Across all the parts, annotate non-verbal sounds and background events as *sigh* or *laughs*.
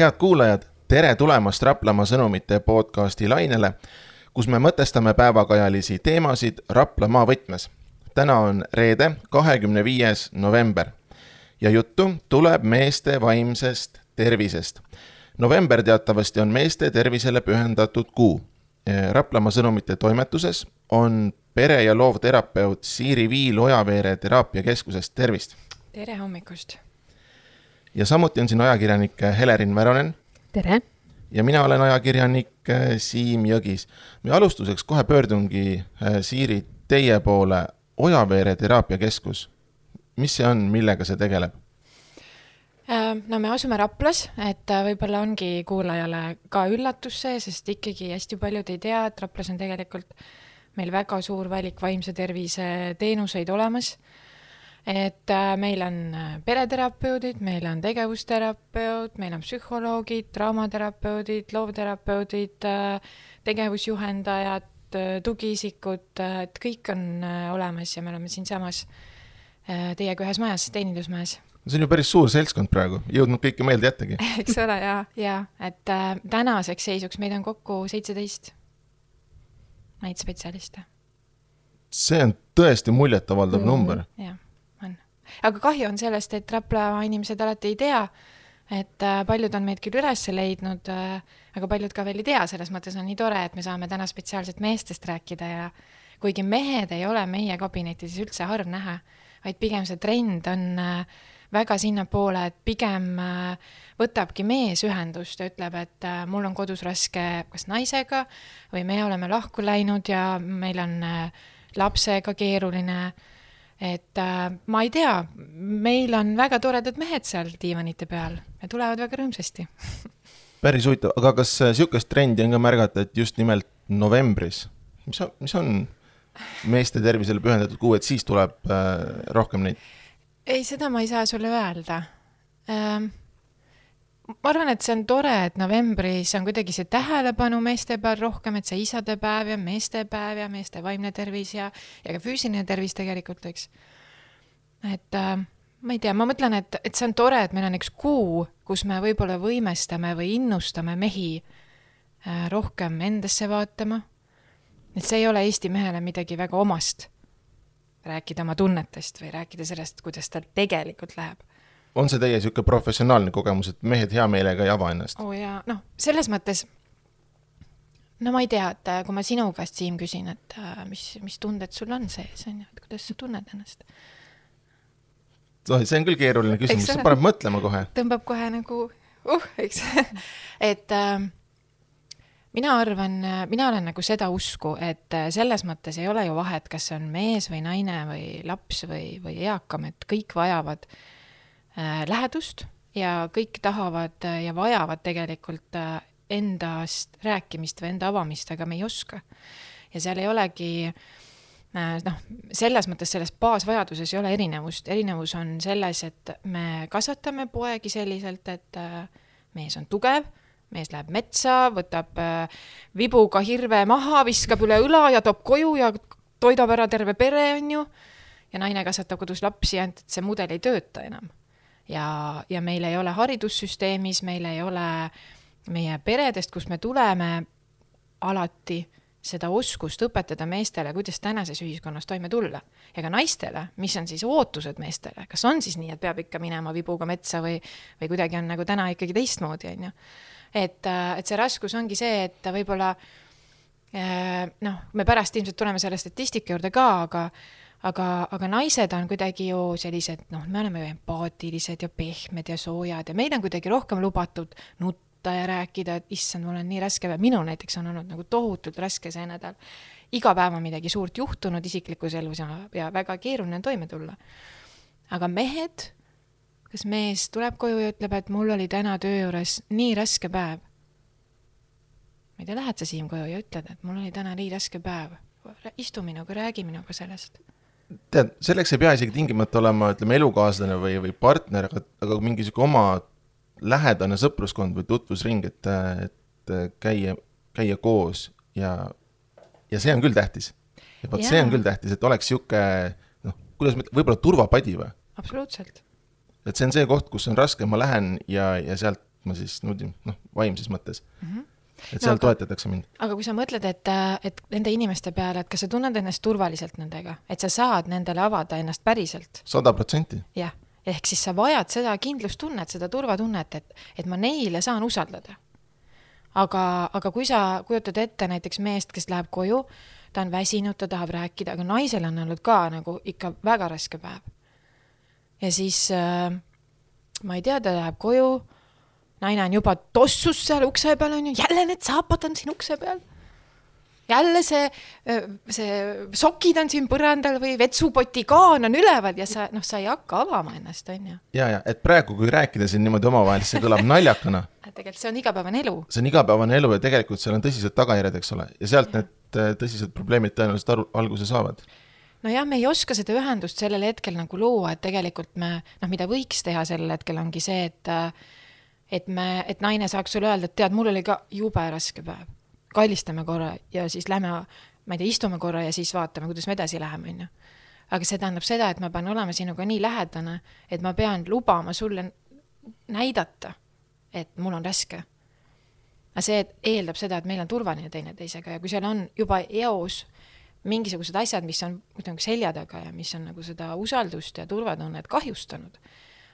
head kuulajad, tere tulemast Raplamaa sõnumite podcasti lainele, kus me mõtestame päevakajalisi teemasid Raplamaa võtmes. täna on reede, kahekümne viies november ja juttu tuleb meeste vaimsest tervisest. november teatavasti on meeste tervisele pühendatud kuu. Raplamaa sõnumite toimetuses on pere- ja loovterapeut Siiri Viil Ojaveere teraapiakeskusest, tervist! tere hommikust! Ja samuti on siin ajakirjanik Helerin Väronen. tere! ja mina olen ajakirjanik äh, Siim Jõgis. ja alustuseks kohe pöördungi, äh, Siiri, teie poole, Ojaveere teraapiakeskus. mis see on, millega see tegeleb? Äh, no me asume Raplas, et võib-olla ongi kuulajale ka üllatus see, sest ikkagi hästi paljud ei tea, et Raplas on tegelikult meil väga suur valik vaimse tervise teenuseid olemas et äh, meil on äh, pereterapeudid, meil on tegevusterapeut, meil on psühholoogid, draamaterapeudid, loovterapeudid, äh, tegevusjuhendajad, tugiisikud, et kõik on olemas ja me oleme siinsamas teiega ühes majas, teenindusmajas see on ju päris suur seltskond praegu, jõudnud kõike meelde jättagi *laughs* eks ole, ja, ja et äh, tänaseks seisuks meid on kokku seitseteist neid spetsialiste. see on tõesti muljetavaldav mm, number. jah aga kahju on sellest, et Rapla inimesed alati ei tea, et äh, paljud on meid küll üles leidnud, äh, aga paljud ka veel ei tea, selles mõttes on nii tore, et me saame täna spetsiaalselt meestest rääkida ja kuigi mehed ei ole meie kabinettides üldse harv näha, vaid pigem see trend on äh, väga sinnapoole, et pigem võtabki mees ühendust ja ütleb, et mul on kodus raske kas naisega või me oleme lahku läinud ja meil on lapsega keeruline et äh, ma ei tea, meil on väga toredad mehed seal diivanite peal. Ja tulevad väga rõõmsasti. Päris huvitav, aga kas äh, trendi on ka märgata, et just nimelt novembris, mis on, mis on meeste tervisele pühendatud kuu, et siis tuleb äh, rohkem neid? ei, seda ma ei saa sulle öelda. Ähm, ma arvan, et see on tore, et novembris on kuidagi see tähelepanu meeste peal rohkem, et see isadepäev ja meestepäev ja meeste vaimne tervis ja, ja ka füüsiline tervis tegelikult, eks. et äh, ma ei tea, ma mõtlen, et, et see on tore, et meil on üks kuu, kus me võib-olla võimestame või innustame mehi äh, rohkem endasse vaatama. et see ei ole Eesti mehele midagi väga omast, rääkida oma tunnetest või rääkida sellest, kuidas tal tegelikult läheb on see teie niisugune professionaalne kogemus, et mehed hea meelega ei ava ennast? oo oh jaa, noh, selles mõttes no ma ei tea, et äh, kui ma sinu käest, Siim, küsin, et äh, mis, mis tunded sul on sees, on ju, et kuidas sa tunned ennast? see on küll keeruline küsimus, see paneb mõtlema kohe. tõmbab kohe nagu uh, eks *laughs* et äh, mina arvan, mina olen nagu seda usku, et äh, selles mõttes ei ole ju vahet, kas see on mees või naine või laps või, või eakam, et kõik vajavad äh, Äh, lähedust ja kõik tahavad äh, ja vajavad tegelikult äh, endast rääkimist või enda avamist, aga me ei oska. ja seal ei olegi noh, selles mõttes selles baasvajaduses ei ole erinevust, erinevus on selles, et me kasvatame poegi selliselt, et mees on tugev, mees läheb metsa, võtab vibuga hirve maha, viskab üle õla ja toob koju ja toidab ära terve pere, on ju, ja naine kasvatab kodus lapsi, ainult et see mudel ei tööta enam ja, ja meil ei ole haridussüsteemis, meil ei ole meie peredest, kust me tuleme, alati seda oskust õpetada meestele, kuidas tänases ühiskonnas toime tulla. ja ka naistele, mis on siis ootused meestele, kas on siis nii, et peab ikka minema vibuga metsa või, või kuidagi on nagu täna ikkagi teistmoodi, on ju. et, et see raskus ongi see, et võib-olla eh, noh, me pärast ilmselt tuleme selle statistika juurde ka, aga aga, aga naised on kuidagi ju sellised, noh, me oleme ju empaatilised ja pehmed ja soojad ja meil on kuidagi rohkem lubatud nutta ja rääkida, et issand, mul on nii raske päev, minul näiteks on olnud nagu tohutult raske see nädal. iga päev on midagi suurt juhtunud isiklikus elus ja, ja väga keeruline on toime tulla. aga mehed, kas mees tuleb koju ja ütleb, et mul oli täna töö juures nii raske päev? ma ei tea, lähed sa, Siim, koju ja ütled, et mul oli täna nii raske päev? istu minuga, räägi minuga sellest tead, selleks ei pea isegi tingimata olema, ütleme, elukaaslane või, või partner, aga, aga mingi sihuke oma lähedane sõpruskond või tutvusring, et, et käia, käia koos ja, ja see on küll tähtis. ja vot see on küll tähtis, et oleks sihuke noh, kuidas ma ütlen, võib-olla turvapadi või? absoluutselt. et see on see koht, kus on raske, ma lähen ja, ja sealt ma siis niimoodi noh, vaimses mõttes mm. -hmm. Et seal no, aga- toetatakse mind. aga kui sa mõtled, et, et nende inimeste peale, et kas sa tunned ennast turvaliselt nendega, et sa saad nendele avada ennast päriselt, sada protsenti. jah, ehk siis sa vajad seda kindlustunnet, seda turvatunnet, et, et ma neile saan usaldada. aga, aga kui sa kujutad ette näiteks meest, kes läheb koju, ta on väsinud, ta tahab rääkida, aga naisel on olnud ka nagu ikka väga raske päev. ja siis äh, ma ei tea, ta läheb koju, naine on juba tossus seal ukse peal onju, jälle need saapad on siin ukse peal jälle see, see sokid on siin põrandal või vetsupoti kaan on üleval ja sa noh, sa ei hakka avama ennast, onju. ja, ja et praegu, kui rääkida siin niimoodi omavahel, siis see kõlab naljakana. *laughs* tegelikult see on igapäevane elu. see on igapäevane elu ja tegelikult seal on tõsised tagajärjed, eks ole, ja sealt need äh, tõsised probleemid tõenäoliselt aru, alguse saavad. nojah, me ei oska seda ühendust sellel hetkel nagu luua, et tegelikult me noh, mida võiks teha sellel hetkel ongi see, et et me, et naine saaks sulle öelda, et tead, mul oli ka jube raske päev. kallistame korra ja siis lähme, ma ei tea, istume korra ja siis vaatame, kuidas me edasi läheme, onju. aga see tähendab seda, et ma pean olema sinuga nii lähedane, et ma pean lubama sulle näidata, et mul on raske. aga see eeldab seda, et meil on turvaline teineteisega ja kui seal on juba eos mingisugused asjad, mis on ütleme selja taga ja mis on nagu seda usaldust ja turvatunnet kahjustanud,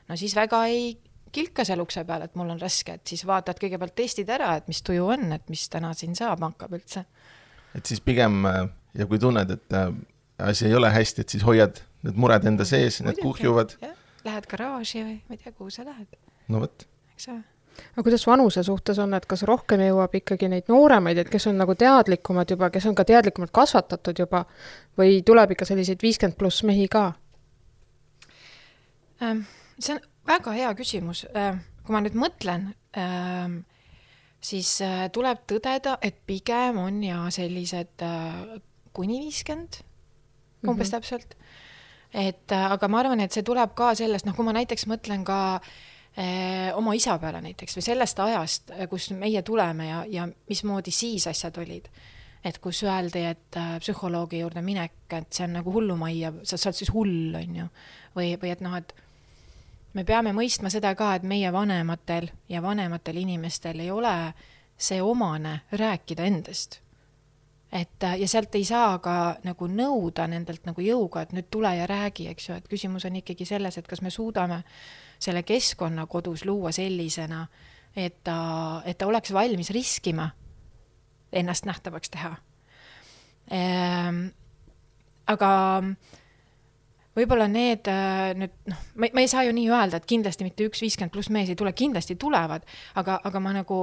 no siis väga ei kilka seal ukse peal, et mul on raske, et siis vaatad kõigepealt testid ära, et mis tuju on, et mis täna siin saama hakkab üldse. et siis pigem ja kui tunned, et äh, asi ei ole hästi, et siis hoiad need mured enda sees, need kuhjuvad, Lähed garaaži või ma ei tea, kuhu sa lähed, no vot. eks ole. aga kuidas vanuse suhtes on, et kas rohkem jõuab ikkagi neid nooremaid, et kes on nagu teadlikumad juba, kes on ka teadlikumalt kasvatatud juba või tuleb ikka selliseid viiskümmend pluss mehi ka? Ähm, see on väga hea küsimus. kui ma nüüd mõtlen, siis äh, tuleb tõdeda, et pigem on ja sellised äh, kuni viiskümmend, umbes Mhm. täpselt. et äh, aga ma arvan, et see tuleb ka sellest, noh, kui ma näiteks mõtlen ka oma isa peale näiteks või sellest ajast, kus meie tuleme ja, ja mismoodi siis asjad olid et kus öeldi, et äh, psühholoogi juurde minek, et see on nagu hullumajja, sa oled siis hull, on ju. või, või et noh, et me peame mõistma seda ka, et meie vanematel ja vanematel inimestel ei ole see omane rääkida endast. et äh, ja sealt ei saa ka nagu nõuda nendelt nagu jõuga, et nüüd tule ja räägi, eks ju, et küsimus on ikkagi selles, et kas me suudame selle keskkonna kodus luua sellisena, et ta, et ta oleks valmis riskima ennast nähtavaks teha ehm,. aga võib-olla need äh, nüüd noh, ma, ma ei saa ju nii öelda, et kindlasti mitte üks viiskümmend pluss mees ei tule, kindlasti tulevad, aga, aga ma nagu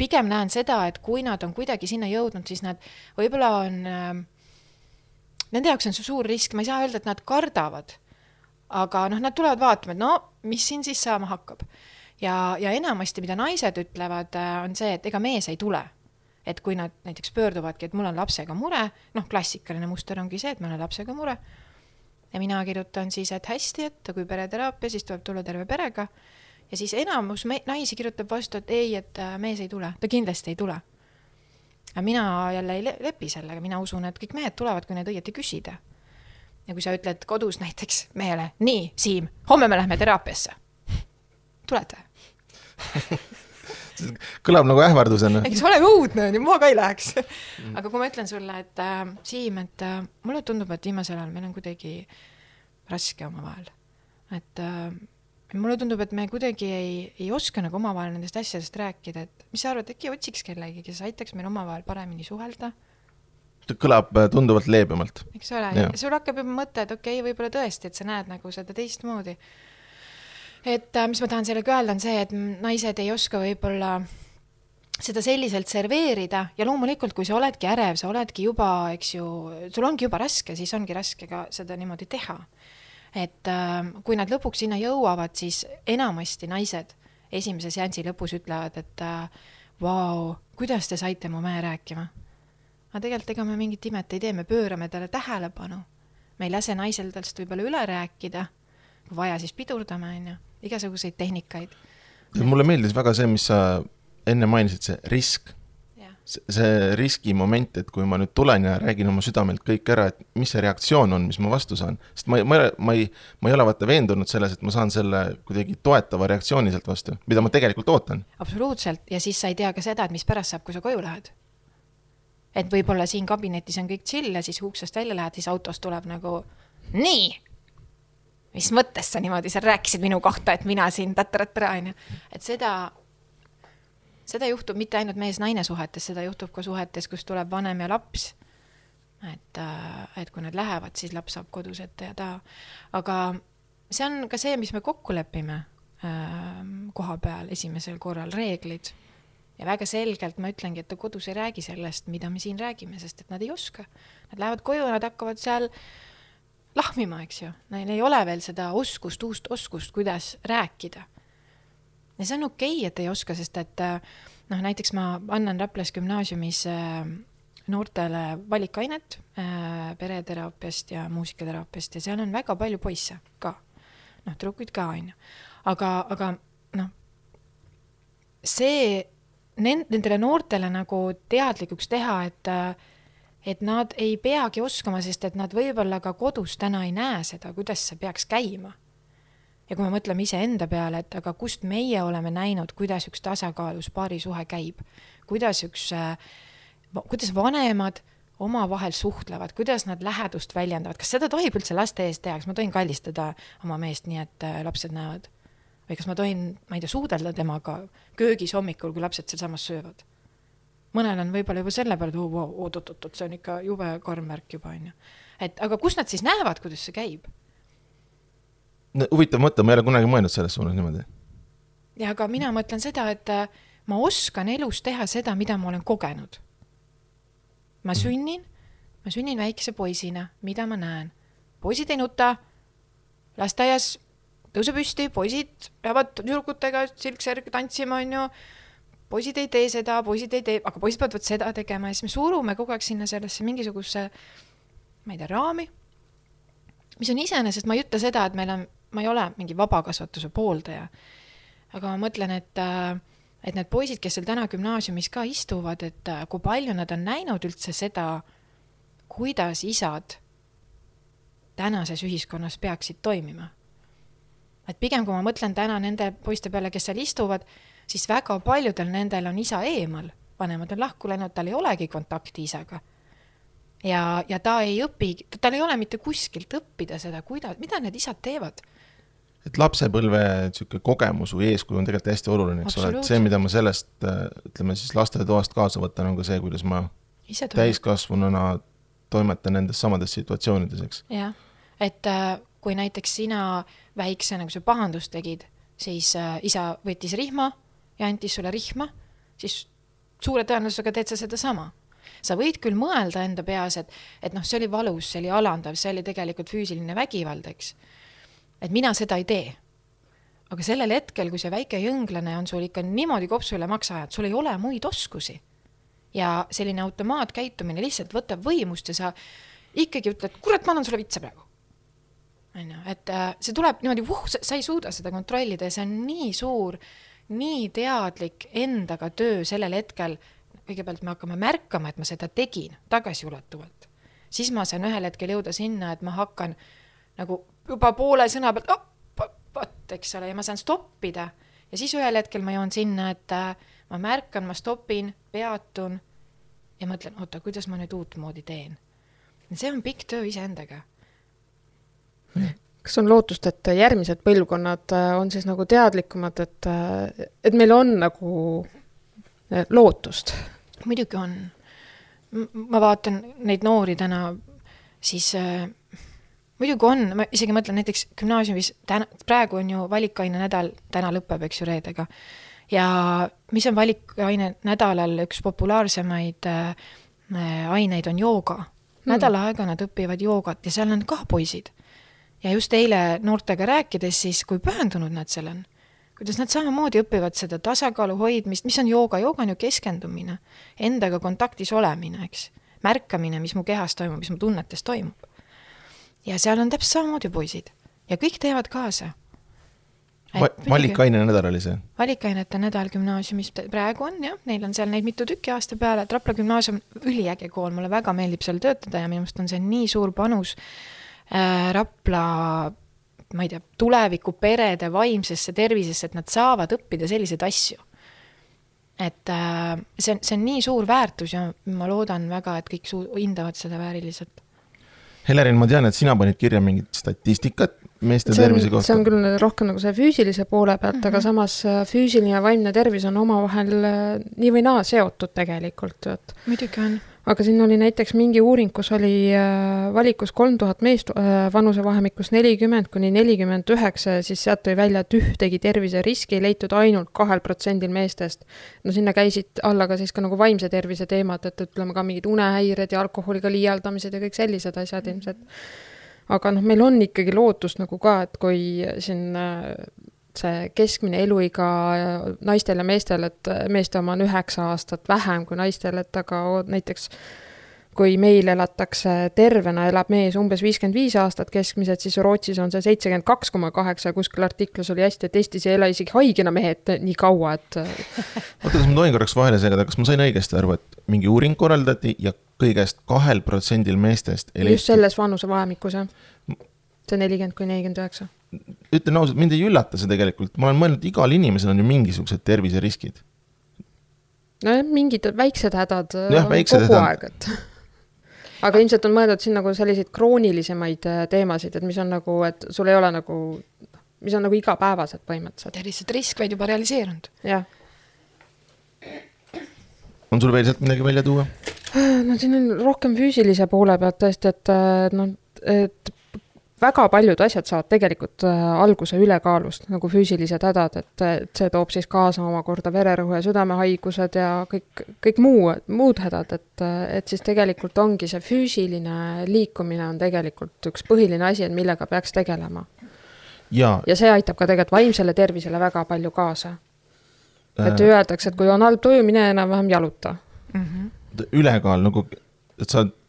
pigem näen seda, et kui nad on kuidagi sinna jõudnud, siis nad võib-olla on äh,, nende jaoks on see suur risk, ma ei saa öelda, et nad kardavad, aga noh, nad tulevad vaatama, et no mis siin siis saama hakkab. ja, ja enamasti, mida naised ütlevad, on see, et ega mees ei tule et kui nad näiteks pöörduvadki, et mul on lapsega mure, noh, klassikaline muster ongi see, et mul on lapsega mure. Ja mina kirjutan siis, et hästi, et kui pereteraapia, siis tuleb tulla terve perega. ja siis enamus me- naisi kirjutab vastu, et ei, et äh, mees ei tule, ta kindlasti ei tule. aga mina jälle ei le lepi sellega, mina usun, et kõik mehed tulevad, kui neid õieti küsida. ja kui sa ütled kodus näiteks mehele, nii, Siim, homme me lähme teraapiasse. tulete? *laughs* kõlab nagu ähvardusena. eks ole õudne on ju, ma ka ei läheks. aga kui ma ütlen sulle, et äh, Siim, et äh, mulle tundub, et viimasel ajal meil on kuidagi raske omavahel. et äh, mulle tundub, et me kuidagi ei, ei oska nagu omavahel nendest asjadest rääkida, et mis sa arvad, äkki otsiks kellegi, kes aitaks meil omavahel paremini suhelda, kõlab äh, tunduvalt leebemalt. eks ole sul hakkab juba mõte, et okei okay,, võib-olla tõesti, et sa näed nagu seda teistmoodi. Et äh, mis ma tahan sellega öelda, on see, et naised ei oska võib-olla seda selliselt serveerida ja loomulikult, kui sa oledki ärev, sa oledki juba, eks ju, sul ongi juba raske, siis ongi raske ka seda niimoodi teha. et äh, kui nad lõpuks sinna jõuavad, siis enamasti naised esimese seansi lõpus ütlevad, et äh, vau, kuidas te saite mu mehe rääkima. aga tegelikult ega me mingit imet ei tee, me pöörame talle tähelepanu. me ei lase naisel tast võib-olla üle rääkida, vaja, siis pidurdame, on ju, igasuguseid tehnikaid. mulle meeldis väga see, mis sa enne mainisid, see risk. see riskimoment, et kui ma nüüd tulen ja räägin oma südamelt kõik ära, et mis see reaktsioon on, mis ma vastu saan. sest ma ma ma ei, ma ei ole vaata veendunud selles, et ma saan selle kuidagi toetava reaktsiooni sealt vastu, mida ma tegelikult ootan. absoluutselt, ja siis sa ei tea ka seda, et mis pärast saab, kui sa koju lähed. et võib-olla siin kabinetis on kõik chill ja siis uksest välja lähed, siis autos tuleb nagu nii mis mõttes sa niimoodi seal rääkisid minu kohta, et mina siin tätra-tätra onju, et seda seda juhtub mitte ainult mees-naine suhetes, seda juhtub ka suhetes, kus tuleb vanem ja laps. et, äh, et kui nad lähevad, siis laps saab kodus ette ja taha. aga see on ka see, mis me kokku lepime äh, koha peal esimesel korral, reeglid. ja väga selgelt ma ütlengi, et ta kodus ei räägi sellest, mida me siin räägime, sest et nad ei oska. Nad lähevad koju ja nad hakkavad seal lahmima, eks ju, neil ei ole veel seda oskust, uust oskust, kuidas rääkida ja see on okei okay,, et ei oska, sest et äh, noh, näiteks ma annan Raplas gümnaasiumis äh, noortele valikainet äh, pereteraapiast ja muusikateraapiast ja seal on väga palju poisse ka. noh, tüdrukuid ka, on ju. aga, aga noh, see nendele noortele nagu teadlikuks teha, et et nad ei peagi oskama, sest et nad võib-olla ka kodus täna ei näe seda, kuidas see peaks käima. Ja kui me mõtleme iseenda peale, et aga kust meie oleme näinud, kuidas üks tasakaalus paarisuhe käib, kuidas üks, äh, kuidas vanemad omavahel suhtlevad, kuidas nad lähedust väljendavad, kas seda tohib üldse laste ees teha, kas ma tohin kallistada oma meest nii, et äh, lapsed näevad? või kas ma tohin, ma ei tea, suudelda temaga köögis hommikul, kui lapsed sealsamas söövad? Mõnel on võib-olla juba selle peale, et oot-oot-oot, see on ikka jube karm värk juba, on ju. et aga kus nad siis näevad, kuidas see käib? no huvitav mõte, ma ei ole kunagi mõelnud selles suunas niimoodi. ja aga mina mõtlen seda, et äh, ma oskan elus teha seda, mida ma olen kogenud. ma mhm. sünnin, ma sünnin väikese poisina, mida ma näen? poisid ei nuta, lasteaias tõuse püsti, poisid peavad tüdrukutega silksärg tantsima, onju. Poisid ei tee seda, poisid ei tee, aga poisid peavad seda tegema ja siis me surume kogu aeg sinna sellesse mingisugusesse, ma ei tea, raami. mis on iseenesest, ma ei ütle seda, et meil on ma ei ole mingi vabakasvatuse pooldaja, aga ma mõtlen, et äh, et need poisid, kes seal täna gümnaasiumis ka istuvad, et äh, kui palju nad on näinud üldse seda, kuidas isad tänases ühiskonnas peaksid toimima. et pigem, kui ma mõtlen täna nende poiste peale, kes seal istuvad, siis väga paljudel nendel on isa eemal, vanemad on lahku läinud, tal ei olegi kontakti isaga. Ja, ja ta ei õpi, tal ei ole mitte kuskilt õppida seda, kuidas, mida need isad teevad. Et lapsepõlve niisugune kogemus või eeskuju on tegelikult hästi oluline, eks ole, et see, mida ma sellest, ütleme siis lastetoast kaasa võtan, on ka see, kuidas ma täiskasvanuna toimetan nendes samades situatsioonides, eks. jah, et äh, kui näiteks sina väiksena, kui sa pahandust tegid, siis äh, isa võttis rihma ja andis sulle rihma, siis suure tõenäosusega teed sa sedasama sa võid küll mõelda enda peas, et, et noh, see oli valus, see oli alandav, see oli tegelikult füüsiline vägivald, eks et mina seda ei tee. aga sellel hetkel, kui see väike jõnglane on sul ikka niimoodi kopsu üle maksa ajanud, sul ei ole muid oskusi. ja selline automaatkäitumine lihtsalt võtab võimust ja sa ikkagi ütled, kurat, ma annan sulle vitsa praegu. on ju, et äh, see tuleb niimoodi, vuh, sa ei suuda seda kontrollida ja see on nii suur, nii teadlik endaga töö sellel hetkel, kõigepealt me hakkame märkama, et ma seda tegin tagasiulatuvalt. siis ma saan ühel hetkel jõuda sinna, et ma hakkan nagu juba poole sõna pealt, vot, eks ole, ja ma saan stoppida ja siis ühel hetkel ma jõuan sinna, et äh, ma märkan, ma stopin, peatun ja mõtlen, oota, kuidas ma nüüd uutmoodi teen. see on pikk töö iseendaga. Kas on lootust, et järgmised põlvkonnad äh, on siis nagu teadlikumad, et, äh, et meil on nagu lootust? muidugi on. ma vaatan neid noori täna, siis äh, muidugi on, ma isegi mõtlen näiteks gümnaasiumis, täna, praegu on ju valikaine nädal, täna lõpeb, eks ju, reedega. ja mis on valikaine nädalal üks populaarsemaid äh, aineid on jooga. Hmm. nädal aega nad õpivad joogat ja seal on ka poisid. Ja just eile noortega rääkides siis, kui pühendunud nad seal on. kuidas nad samamoodi õpivad seda tasakaalu hoidmist, mis on jooga, jooga on ju keskendumine, endaga kontaktis olemine, eks. märkamine, mis mu kehas toimub, mis mu tunnetes toimub ja seal on täpselt samamoodi poisid ja kõik teevad kaasa. Va valikaine nädal oli see? valikainete nädal gümnaasiumis praegu on jah, neil on seal neid mitu tükki aasta peale, Rapla gümnaasium, üliäge kool, mulle väga meeldib seal töötada ja minu meelest on see nii suur panus Rapla ma ei tea, tuleviku perede vaimsesse tervisesse, et nad saavad õppida selliseid asju. et äh, see on, see on nii suur väärtus ja ma loodan väga, et kõik suu-, hindavad seda vääriliselt. Helerin, ma tean, et sina panid kirja mingit statistikat meeste see on, tervise kohta. see on küll rohkem nagu see füüsilise poole pealt mm, -hmm. aga mhm. samas äh, füüsiline ja vaimne tervis on omavahel äh, nii või naa seotud tegelikult, et. muidugi on aga siin oli näiteks mingi uuring, kus oli äh, valikus kolm tuhat meest äh, vanusevahemikus nelikümmend kuni nelikümmend üheksa ja siis sealt tuli välja, et ühtegi terviseriski ei leitud ainult kahel protsendil meestest. no sinna käisid alla ka siis ka nagu vaimse tervise teemad, et ütleme ka mingid unehäired ja alkoholiga liialdamised ja kõik sellised asjad ilmselt. aga noh, meil on ikkagi lootust nagu ka, et kui siin äh, see keskmine eluiga naistel ja meestel, et meeste oma on üheksa aastat vähem kui naistel, et aga näiteks kui meil elatakse tervena, elab mees umbes viiskümmend viis aastat keskmiselt, siis Rootsis on see seitsekümmend kaks koma kaheksa kuskil artiklis oli hästi, et Eestis ei ela isegi haigena mehed nii kaua, et. *laughs* oota, kas ma tohin korraks vahele segada, kas ma sain õigesti aru, et mingi uuring korraldati ja kõigest kahel protsendil meestest. just selles vanusevahemikus jah, see nelikümmend kuni nelikümmend üheksa ütlen ausalt, mind ei üllata see tegelikult, ma olen mõelnud, igal inimesel on ju mingisugused terviseriskid. nojah, mingid väiksed hädad ja, väiksed kogu hädad. aeg, et *laughs* aga ilmselt on mõeldud siin nagu selliseid kroonilisemaid äh, teemasid, et mis on nagu, et sul ei ole nagu, mis on nagu igapäevased põhimõtteliselt. ja lihtsalt risk vaid juba realiseerunud. jah. on sul veel sealt midagi välja tuua? no siin on rohkem füüsilise poole pealt tõesti, et noh, et väga paljud asjad saavad tegelikult äh, alguse ülekaalust, nagu füüsilised hädad, et, et see toob siis kaasa omakorda vererõhu ja südamehaigused ja kõik, kõik muu, muud hädad, et, et siis tegelikult ongi see füüsiline liikumine on tegelikult üks põhiline asi, et millega peaks tegelema. ja, ja see aitab ka tegelikult vaimsele tervisele väga palju kaasa. et äh. öeldakse, et kui on halb tuju, mine enam-vähem jaluta mm. -hmm. ülekaal nagu, et sa oled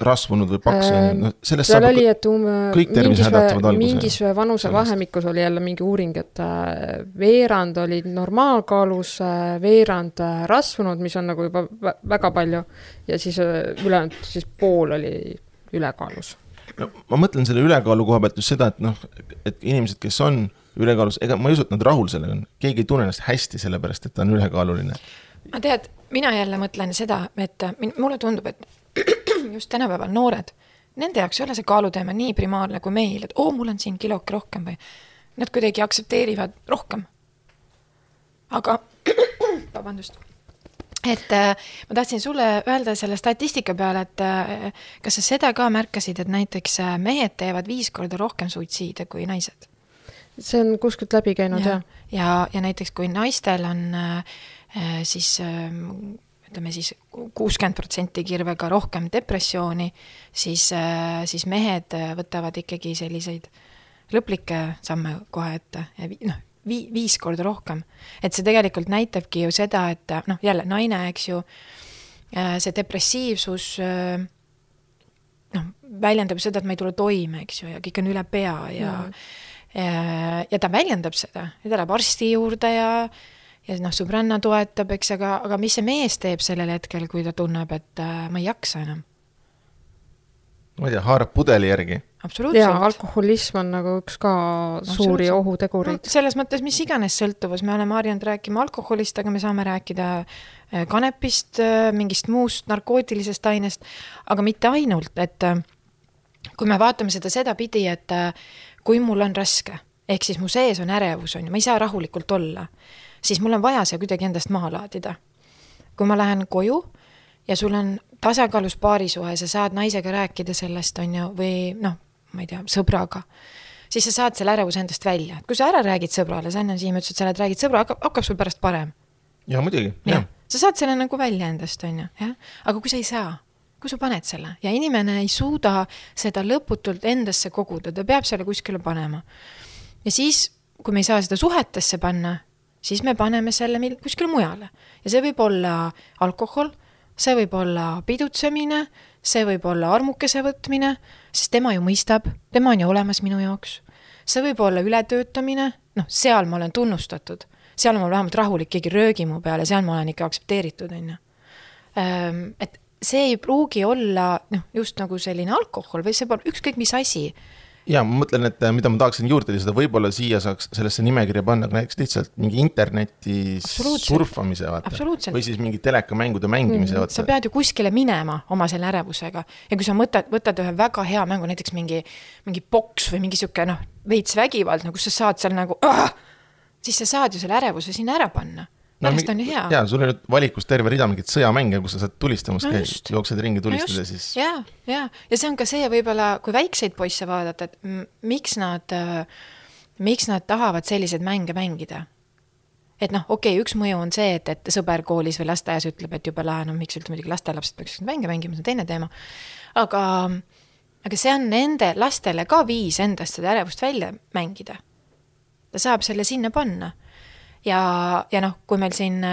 rasvunud või paks ju, noh sellest seal oli, et um, kõik tervisehädad saavad alguse. mingis vanusevahemikus oli jälle mingi uuring, et äh, veerand olid normaalkaalus, äh, veerand äh, rasvunud, mis on nagu juba väga palju, ja siis ülejäänud, siis pool oli ülekaalus. no ma mõtlen selle ülekaalu koha pealt just seda, et noh, et inimesed, kes on ülekaalus, ega ma ei usu, et nad rahul sellega on, keegi ei tunne ennast hästi sellepärast, et ta on ülekaaluline. ma tead, mina jälle mõtlen seda, et mulle tundub, et *clears throat* just tänapäeval noored, nende jaoks ei ole see kaaluteema nii primaarne kui meil, et oo, mul on siin kiloke rohkem või nad kuidagi aktsepteerivad rohkem. aga, *clears throat* vabandust et äh, ma tahtsin sulle öelda selle statistika peale, et äh, kas sa seda ka märkasid, et näiteks äh, mehed teevad viis korda rohkem suitsiide kui naised? see on kuskilt läbi käinud ja, jah. ja, ja, näiteks kui naistel on äh, äh siis äh, ütleme siis kuuskümmend protsenti kirvega rohkem depressiooni, siis, äh, siis mehed äh, võtavad ikkagi selliseid lõplikke samme kohe ette ja noh, vii-, viis korda rohkem. et see tegelikult näitabki ju seda, et noh, jälle naine, eks ju, äh, see depressiivsus noh, väljendab seda, et ma ei tule toime, eks ju, ja kõik on üle pea ja mm. ja, ja ta väljendab seda ja ta läheb arsti juurde ja ja noh, sõbranna toetab, eks, aga, aga mis see mees teeb sellel hetkel, kui ta tunneb, et äh, ma ei jaksa enam? ma ei tea, haarab pudeli järgi. jaa, alkoholism on nagu üks ka suuri ohutegureid no,. selles mõttes, mis iganes sõltuvus, me oleme harjunud rääkima alkoholist, aga me saame rääkida äh, kanepist, äh, mingist muust narkootilisest ainest, aga mitte ainult, et äh, kui me vaatame seda sedapidi, et kui mul on raske, ehk siis mu sees on ärevus, on ju, ma ei saa rahulikult olla siis mul on vaja see kuidagi endast maha laadida. kui ma lähen koju ja sul on tasakaalus paarisuhe, sa saad naisega rääkida sellest, on ju, või noh, ma ei tea, sõbraga, siis sa saad selle ärevuse endast välja. kui sa ära räägid sõbrale, sa enne Siim ütlesid, sa lähed räägid sõbra, hakkab, hakkab sul pärast parem. jaa, muidugi, jah ja.. sa saad selle nagu välja endast, on ju, jah. aga kui sa ei saa, kui sa paned selle ja inimene ei suuda seda lõputult endasse koguda, ta peab selle kuskile panema. Ja siis, kui me ei saa seda suhetesse panna, siis me paneme selle mil-, kuskile mujale. ja see võib olla alkohol, see võib olla pidutsemine, see võib olla armukese võtmine, sest tema ju mõistab, tema on ju olemas minu jaoks. see võib olla ületöötamine, noh, seal ma olen tunnustatud, seal on mul vähemalt rahulik, keegi ei röögi mu peale, seal ma olen ikka aktsepteeritud, on ju. Ehm, et see ei pruugi olla noh, just nagu selline alkohol või see pole ükskõik mis asi ja ma mõtlen, et äh, mida ma tahaksin juurde lisada, võib-olla siia saaks sellesse nimekirja panna ka näiteks lihtsalt mingi interneti surfamise vaata. või siis mingi telekamängude mängimise mm, vaata. sa pead ju kuskile minema oma selle ärevusega. Ja kui sa mõtled, võtad ühe väga hea mängu, näiteks mingi, mingi poks või mingi sihuke noh, veits vägivaldne, kus sa saad seal nagu, siis sa saad ju selle ärevuse sinna ära panna pärast no, on ju hea. jaa, sul on nüüd valikus terve rida mingeid sõjamänge, kus sa saad tulistamas no käia, jooksed ringi tulistades no siis. ja, ja, ja see on ka see võib-olla, kui väikseid poisse vaadata, et miks nad, miks nad tahavad selliseid mänge mängida. et noh, okei okay,, üks mõju on see, et, et sõber koolis või lasteaias ütleb, et jube lahe, no miks üldse muidugi lastelapsed peaksid mänge mängima, see on teine teema. aga, aga see on nende lastele ka viis endast seda ärevust välja mängida. ta saab selle sinna panna ja, ja noh, kui meil siin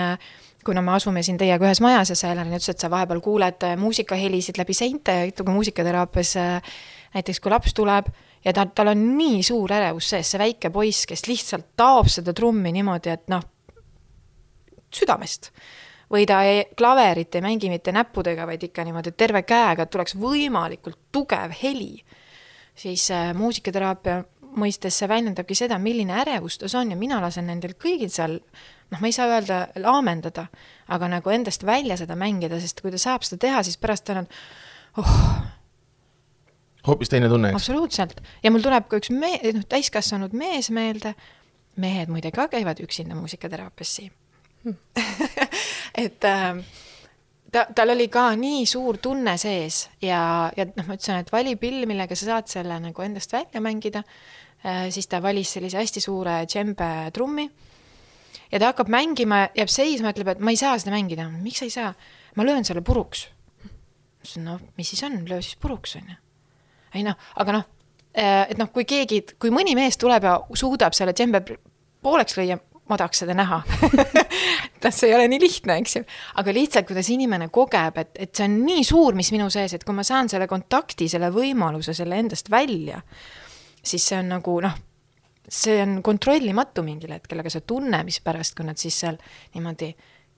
kuna me asume siin teiega ühes majas ja sa, Helen, ütlesid, et sa vahepeal kuuled äh, muusikahelisid läbi seinte, kui muusikateraapias äh, näiteks kui laps tuleb ja ta, tal on nii suur ärevus sees, see väike poiss, kes lihtsalt taob seda trummi niimoodi, et noh, südamest. või ta ei, klaverit ei mängi mitte näppudega, vaid ikka niimoodi terve käega, et tuleks võimalikult tugev heli. siis äh, muusikateraapia mõistes see väljendabki seda, milline ärevus tas on ja mina lasen nendel kõigil seal noh, ma ei saa öelda laamendada, aga nagu endast välja seda mängida, sest kui ta saab seda teha, siis pärast tal on oh, hoopis teine tunne, eks? absoluutselt. ja mul tuleb ka üks me-, noh, täiskasvanud mees meelde, mehed muide ka käivad üksinda muusikateraapias siin hmm. *laughs* et äh, ta, tal oli ka nii suur tunne sees ja, ja noh, ma ütlesin, et vali pill, millega sa saad selle nagu endast välja mängida. Siis ta valis sellise hästi suure džembe trummi. ja ta hakkab mängima, jääb seisma, ütleb, et ma ei saa seda mängida. miks sa ei saa? ma löön selle puruks. ütlesin, no mis siis on, löö siis puruks, on ju. ei noh, aga noh, äh, et noh, kui keegi, kui mõni mees tuleb ja suudab selle džembe pooleks lüüa, ma tahaks seda näha *laughs* see ei ole nii lihtne, eks ju. aga lihtsalt, kuidas inimene kogeb, et, et see on nii suur, mis minu sees, et kui ma saan selle kontakti, selle võimaluse selle endast välja, siis see on nagu noh, see on kontrollimatu mingil hetkel, aga see tunne, mis pärast, kui nad siis seal niimoodi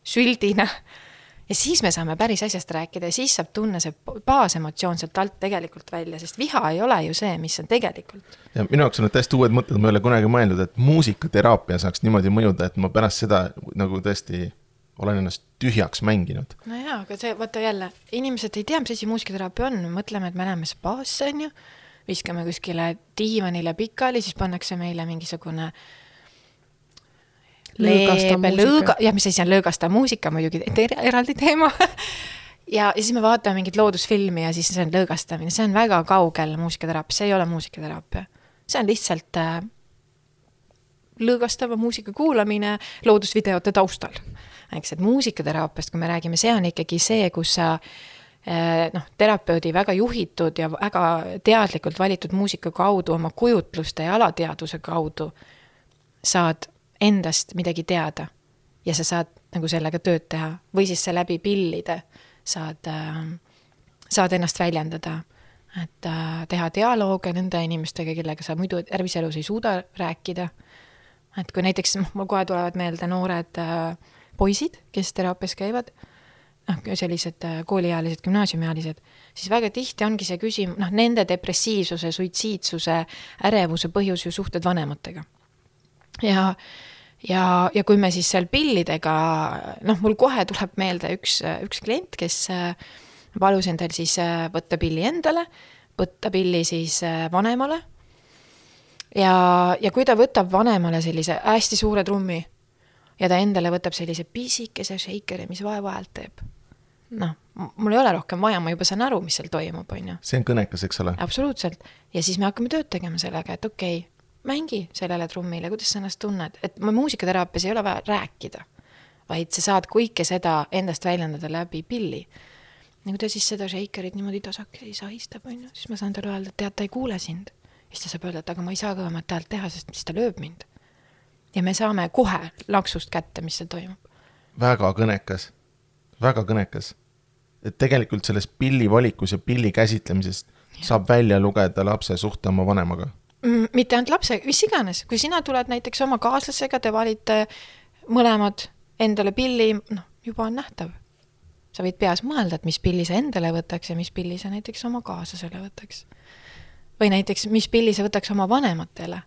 süldina *laughs* ja siis me saame päris asjast rääkida ja siis saab tunne see baasemotsioon sealt alt tegelikult välja, sest viha ei ole ju see, mis on tegelikult. ja minu jaoks on need täiesti uued mõtted, ma ei ole kunagi mõelnud, et muusikateraapia saaks niimoodi mõjuda, et ma pärast seda nagu tõesti olen ennast tühjaks mänginud. no jaa, aga see, vaata jälle, inimesed ei tea, mis asi muusikateraapia on, mõtleme, et me läheme spaasse, on ju, viskame kuskile diivanile pikali, siis pannakse meile mingisugune leebe lõõga, jah, mis asi on lõõgastav muusika muidugi, eraldi teema *laughs* ja, ja siis me vaatame mingit loodusfilmi ja siis see on lõõgastamine, see on väga kaugel muusikateraapia, see ei ole muusikateraapia. see on lihtsalt äh, lõõgastava muusika kuulamine loodusvideote taustal. eks, et muusikateraapiast, kui me räägime, see on ikkagi see, kus sa äh, noh, terapeudi väga juhitud ja väga teadlikult valitud muusika kaudu, oma kujutluste ja alateadvuse kaudu saad endast midagi teada ja sa saad nagu sellega tööd teha või siis sa läbi pillide saad äh,, saad ennast väljendada. et äh, teha dialoog nende inimestega, kellega sa muidu terviseelus ei suuda rääkida. et kui näiteks, mul kohe tulevad meelde noored äh, poisid, kes teraapias käivad, noh, sellised äh, kooliealised, gümnaasiumiealised, siis väga tihti ongi see küsimus, noh, nende depressiivsuse, suitsiidsuse, ärevuse põhjus ju suhted vanematega ja, ja, ja kui me siis seal pillidega, noh, mul kohe tuleb meelde üks, üks klient, kes palus endal siis võtta pilli endale, võtta pilli siis vanemale. ja, ja kui ta võtab vanemale sellise hästi suure trummi ja ta endale võtab sellise pisikese shaker'i, mis vaevu-häält teeb. Noh, mul ei ole rohkem vaja, ma juba saan aru, mis seal toimub, on ju. see on kõnekas, eks ole? absoluutselt. ja siis me hakkame tööd tegema sellega, et okei okay,, mängi sellele trummile, kuidas sa ennast tunned, et muusikateraapias ei ole vaja rääkida, vaid sa saad kõike seda endast väljendada läbi pilli. ja kui ta siis seda shakerit niimoodi tasakesi sahistab, on ju, siis ma saan talle öelda, et tead, ta ei kuule sind. siis ta saab öelda, et aga ma ei saa kõvemat häält teha, sest siis ta lööb mind. ja me saame kohe laksust kätte, mis seal toimub. väga kõnekas, väga kõnekas. Et tegelikult selles pilli valikus ja pilli käsitlemisest ja. saab välja lugeda lapse suhte oma vanemaga mm, mitte ainult lapsega, mis iganes, kui sina tuled näiteks oma kaaslasega, te valite mõlemad endale pilli, noh, juba on nähtav. sa võid peas mõelda, et mis pilli sa endale võtaks ja mis pilli sa näiteks oma kaaslasele võtaks. või näiteks, mis pilli sa võtaks oma vanematele.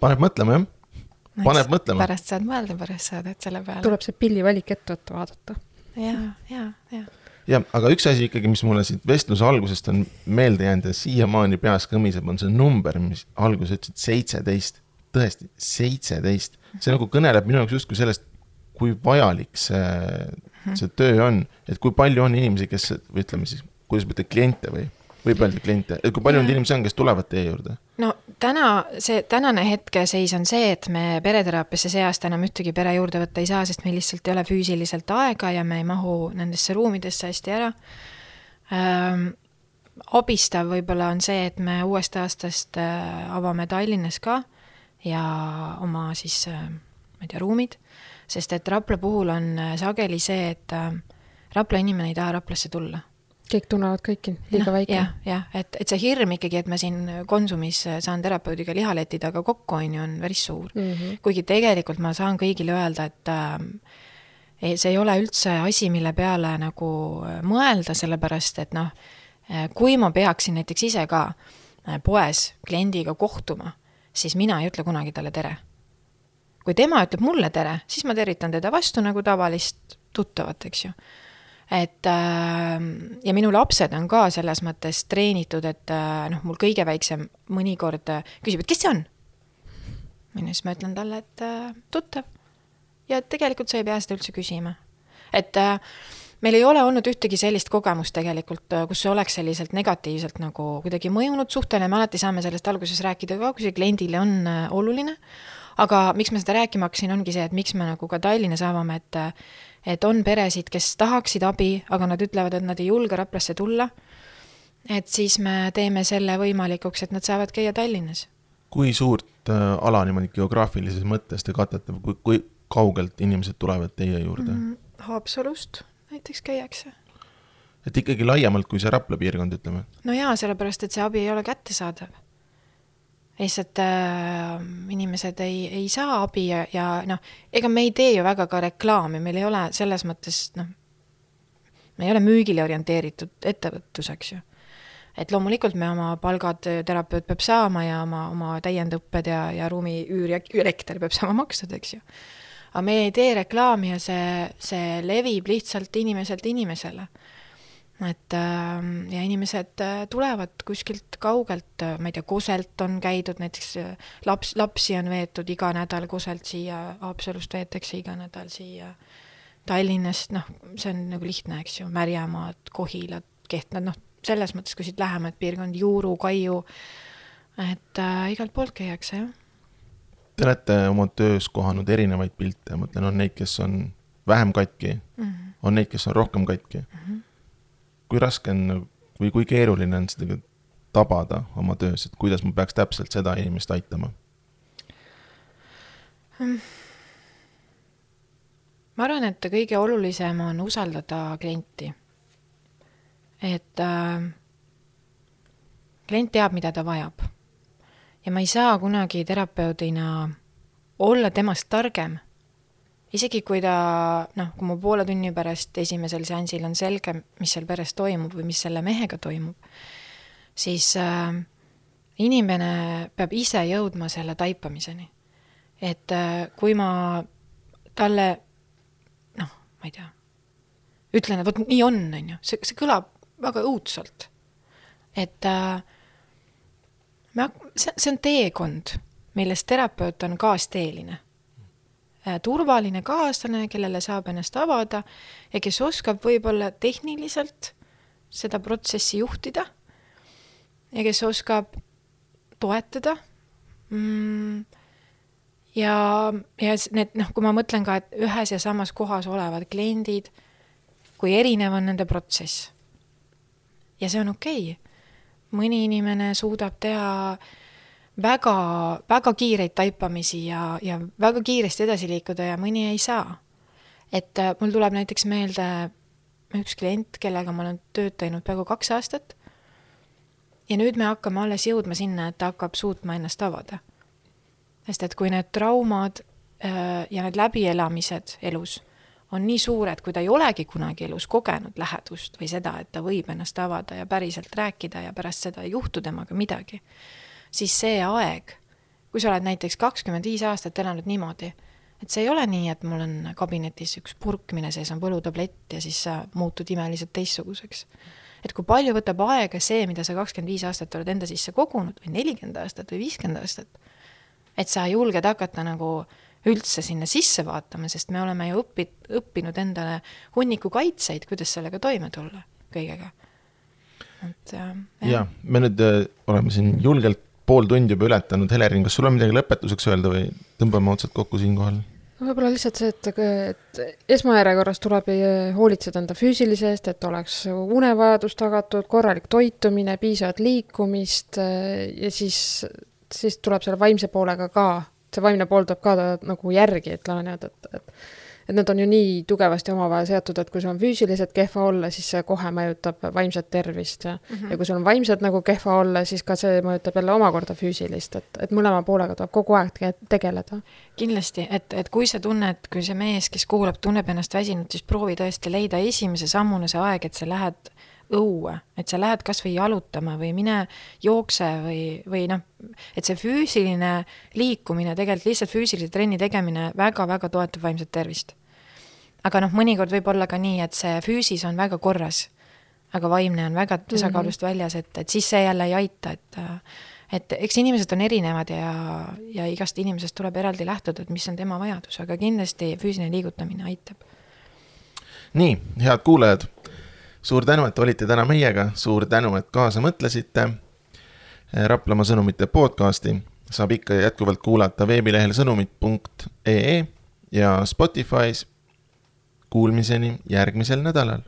paneb mõtlema, jah. paneb mõtlema. pärast saad mõelda, pärast saad, et selle peale. tuleb see pillivalik ette võtta, vaadata. Ja, ja, ja jah, aga üks asi ikkagi, mis mulle siit vestluse algusest on meelde jäänud ja siiamaani peas kõmiseb, on see number, mis alguses ütlesid seitseteist. tõesti, seitseteist, see nagu kõneleb minu jaoks justkui sellest, kui vajalik see, see töö on, et kui palju on inimesi, kes või ütleme siis, kuidas ma ütlen, kliente või võib öelda kliente, et kui palju neid inimesi on, kes tulevad teie juurde? no täna, see tänane hetkeseis on see, et me pereteraapiasse see aasta enam ühtegi pere juurde võtta ei saa, sest meil lihtsalt ei ole füüsiliselt aega ja me ei mahu nendesse ruumidesse hästi ära. Ähm,. abistav võib-olla on see, et me uuest aastast avame Tallinnas ka ja oma siis ma ei tea, ruumid, sest et Rapla puhul on sageli see, et Rapla inimene ei taha Raplasse tulla kõik tunnevad kõiki, liiga väike ja,. jah, jah, et, et see hirm ikkagi, et ma siin Konsumis saan terapeudiga lihaleti taga kokku, on ju, on päris suur mm. -hmm. kuigi tegelikult ma saan kõigile öelda, et äh, see ei ole üldse asi, mille peale nagu äh, mõelda, sellepärast et noh, äh, kui ma peaksin näiteks ise ka äh, poes kliendiga kohtuma, siis mina ei ütle kunagi talle tere. kui tema ütleb mulle tere, siis ma tervitan teda vastu nagu tavalist tuttavat, eks ju et äh, ja minu lapsed on ka selles mõttes treenitud, et äh, noh, mul kõige väiksem mõnikord äh, küsib, et kes see on? ju, siis ma ütlen talle, et äh, tuttav. ja tegelikult sa ei pea seda üldse küsima. et meil ei ole olnud ühtegi sellist kogemust tegelikult, kus see oleks selliselt negatiivselt nagu kuidagi mõjunud suhtele, me alati saame sellest alguses rääkida ka, kui see kliendile on oluline. aga miks ma seda rääkima hakkasin, ongi see, et miks me nagu ka Tallinnas avame, et et on peresid, kes tahaksid abi, aga nad ütlevad, et nad ei julge Raplasse tulla. et siis me teeme selle võimalikuks, et nad saavad käia Tallinnas. kui suurt äh, ala niimoodi geograafilises mõttes te katate, kui, kui kaugelt inimesed tulevad teie juurde mm,? Haapsalust näiteks käiakse. et ikkagi laiemalt kui see Rapla piirkond, ütleme? no jaa, sellepärast et see abi ei ole kättesaadav lihtsalt äh, inimesed ei, ei saa abi ja, ja noh, ega me ei tee ju väga ka reklaami, meil ei ole selles mõttes noh, me ei ole müügile orienteeritud ettevõtlus, eks ju. et loomulikult me oma palgad, terapeut peab saama ja oma, oma täiendõpped ja, ja ruumiüür ja elekter peab saama makstud, eks ju. aga me ei tee reklaami ja see, see levib lihtsalt inimeselt inimesele et ähm, ja inimesed äh, tulevad kuskilt kaugelt, äh, ma ei tea, Kuselt on käidud, näiteks äh, laps, lapsi on veetud iga nädal Kuselt siia, Haapsalust veetakse iga nädal siia Tallinnast, noh, see on nagu lihtne, eks ju, Märjamaad, Kohilat, Kehtnad, noh, selles mõttes, kui siit lähemad piirkond, Juuru, Kaiu, et äh, igalt poolt käiakse, jah. Te olete oma töös kohanud erinevaid pilte, ma mõtlen, on neid, kes on vähem katki mm, -hmm. on neid, kes on rohkem katki mm. -hmm kui raske on või kui keeruline on seda tabada oma töös, et kuidas ma peaks täpselt seda inimest aitama? ma arvan, et kõige olulisem on usaldada klienti. et äh, klient teab, mida ta vajab. ja ma ei saa kunagi terapeudina olla temast targem isegi kui ta noh, kui mu poole tunni pärast esimesel seansil on selge, mis seal peres toimub või mis selle mehega toimub, siis äh, inimene peab ise jõudma selle taipamiseni. et äh, kui ma talle noh, ma ei tea, ütlen, et vot nii on, on ju, see, see kõlab väga õudselt. et äh, me, see, see on teekond, milles terapeut on kaasteeline turvaline kaaslane, kellele saab ennast avada ja kes oskab võib-olla tehniliselt seda protsessi juhtida ja kes oskab toetada mm,. ja, ja need noh, kui ma mõtlen ka, et ühes ja samas kohas olevad kliendid, kui erinev on nende protsess. ja see on okei okay.. mõni inimene suudab teha äh, väga, väga kiireid taipamisi ja, ja väga kiiresti edasi liikuda ja mõni ei saa. et äh, mul tuleb näiteks meelde üks klient, kellega ma olen tööd teinud peaaegu kaks aastat. ja nüüd me hakkame alles jõudma sinna, et ta hakkab suutma ennast avada. sest et kui need traumad äh, ja need läbielamised elus on nii suured, kui ta ei olegi kunagi elus kogenud lähedust või seda, et ta võib ennast avada ja päriselt rääkida ja pärast seda ei juhtu temaga midagi, siis see aeg, kui sa oled näiteks kakskümmend viis aastat elanud niimoodi, et see ei ole nii, et mul on kabinetis üks purk, mille sees on võlutablett ja siis sa muutud imeliselt teistsuguseks. et kui palju võtab aega see, mida sa kakskümmend viis aastat oled enda sisse kogunud või nelikümmend aastat või viiskümmend aastat, et sa julged hakata nagu üldse sinna sisse vaatama, sest me oleme ju õpi-, õppinud endale hunniku kaitseid, kuidas sellega toime tulla kõigega. et äh, jah ja,, me nüüd äh, oleme siin julgelt pool tundi juba ületanud, Helerin, kas sul on midagi lõpetuseks öelda või tõmbame otsad kokku siinkohal? võib-olla lihtsalt see, et, et esmajärjekorras tuleb hoolitseda enda füüsilise eest, et oleks unevajadus tagatud, korralik toitumine, piisavat liikumist ja siis, siis tuleb selle vaimse poolega ka see vaimne pool tuleb ka nagu järgi, ütleme niimoodi, et, et et need on ju nii tugevasti omavahel seotud, et kui sul on füüsiliselt kehva olla, siis see kohe mõjutab vaimset tervist ja mm, -hmm. ja kui sul on vaimselt nagu kehva olla, siis ka see mõjutab jälle omakorda füüsilist, et, et mõlema poolega tuleb kogu aeg tegeleda. kindlasti, et, et kui sa tunned, kui see mees, kes kuulab, tunneb ennast väsinud, siis proovi tõesti leida esimese sammuna see aeg, et sa lähed õue, et sa lähed kas või jalutama või mine jookse või, või noh, et see füüsiline liikumine, tegelikult lihtsalt füüsilise trenni tegemine väga-väga toetab vaimset tervist. Aga noh, mõnikord võib olla ka nii, et see füüsis on väga korras, aga vaimne on väga tasakaalust mm -hmm. väljas, et, et siis see jälle ei aita, et et eks inimesed on erinevad ja, ja igast inimesest tuleb eraldi lähtuda, et mis on tema vajadus, aga kindlasti füüsiline liigutamine aitab. nii, head kuulajad suur tänu, et olite täna meiega, suur tänu, et kaasa mõtlesite. Raplamaa sõnumite podcasti saab ikka jätkuvalt kuulata veebilehel sõnumid.ee ja Spotify's. Kuulmiseni järgmisel nädalal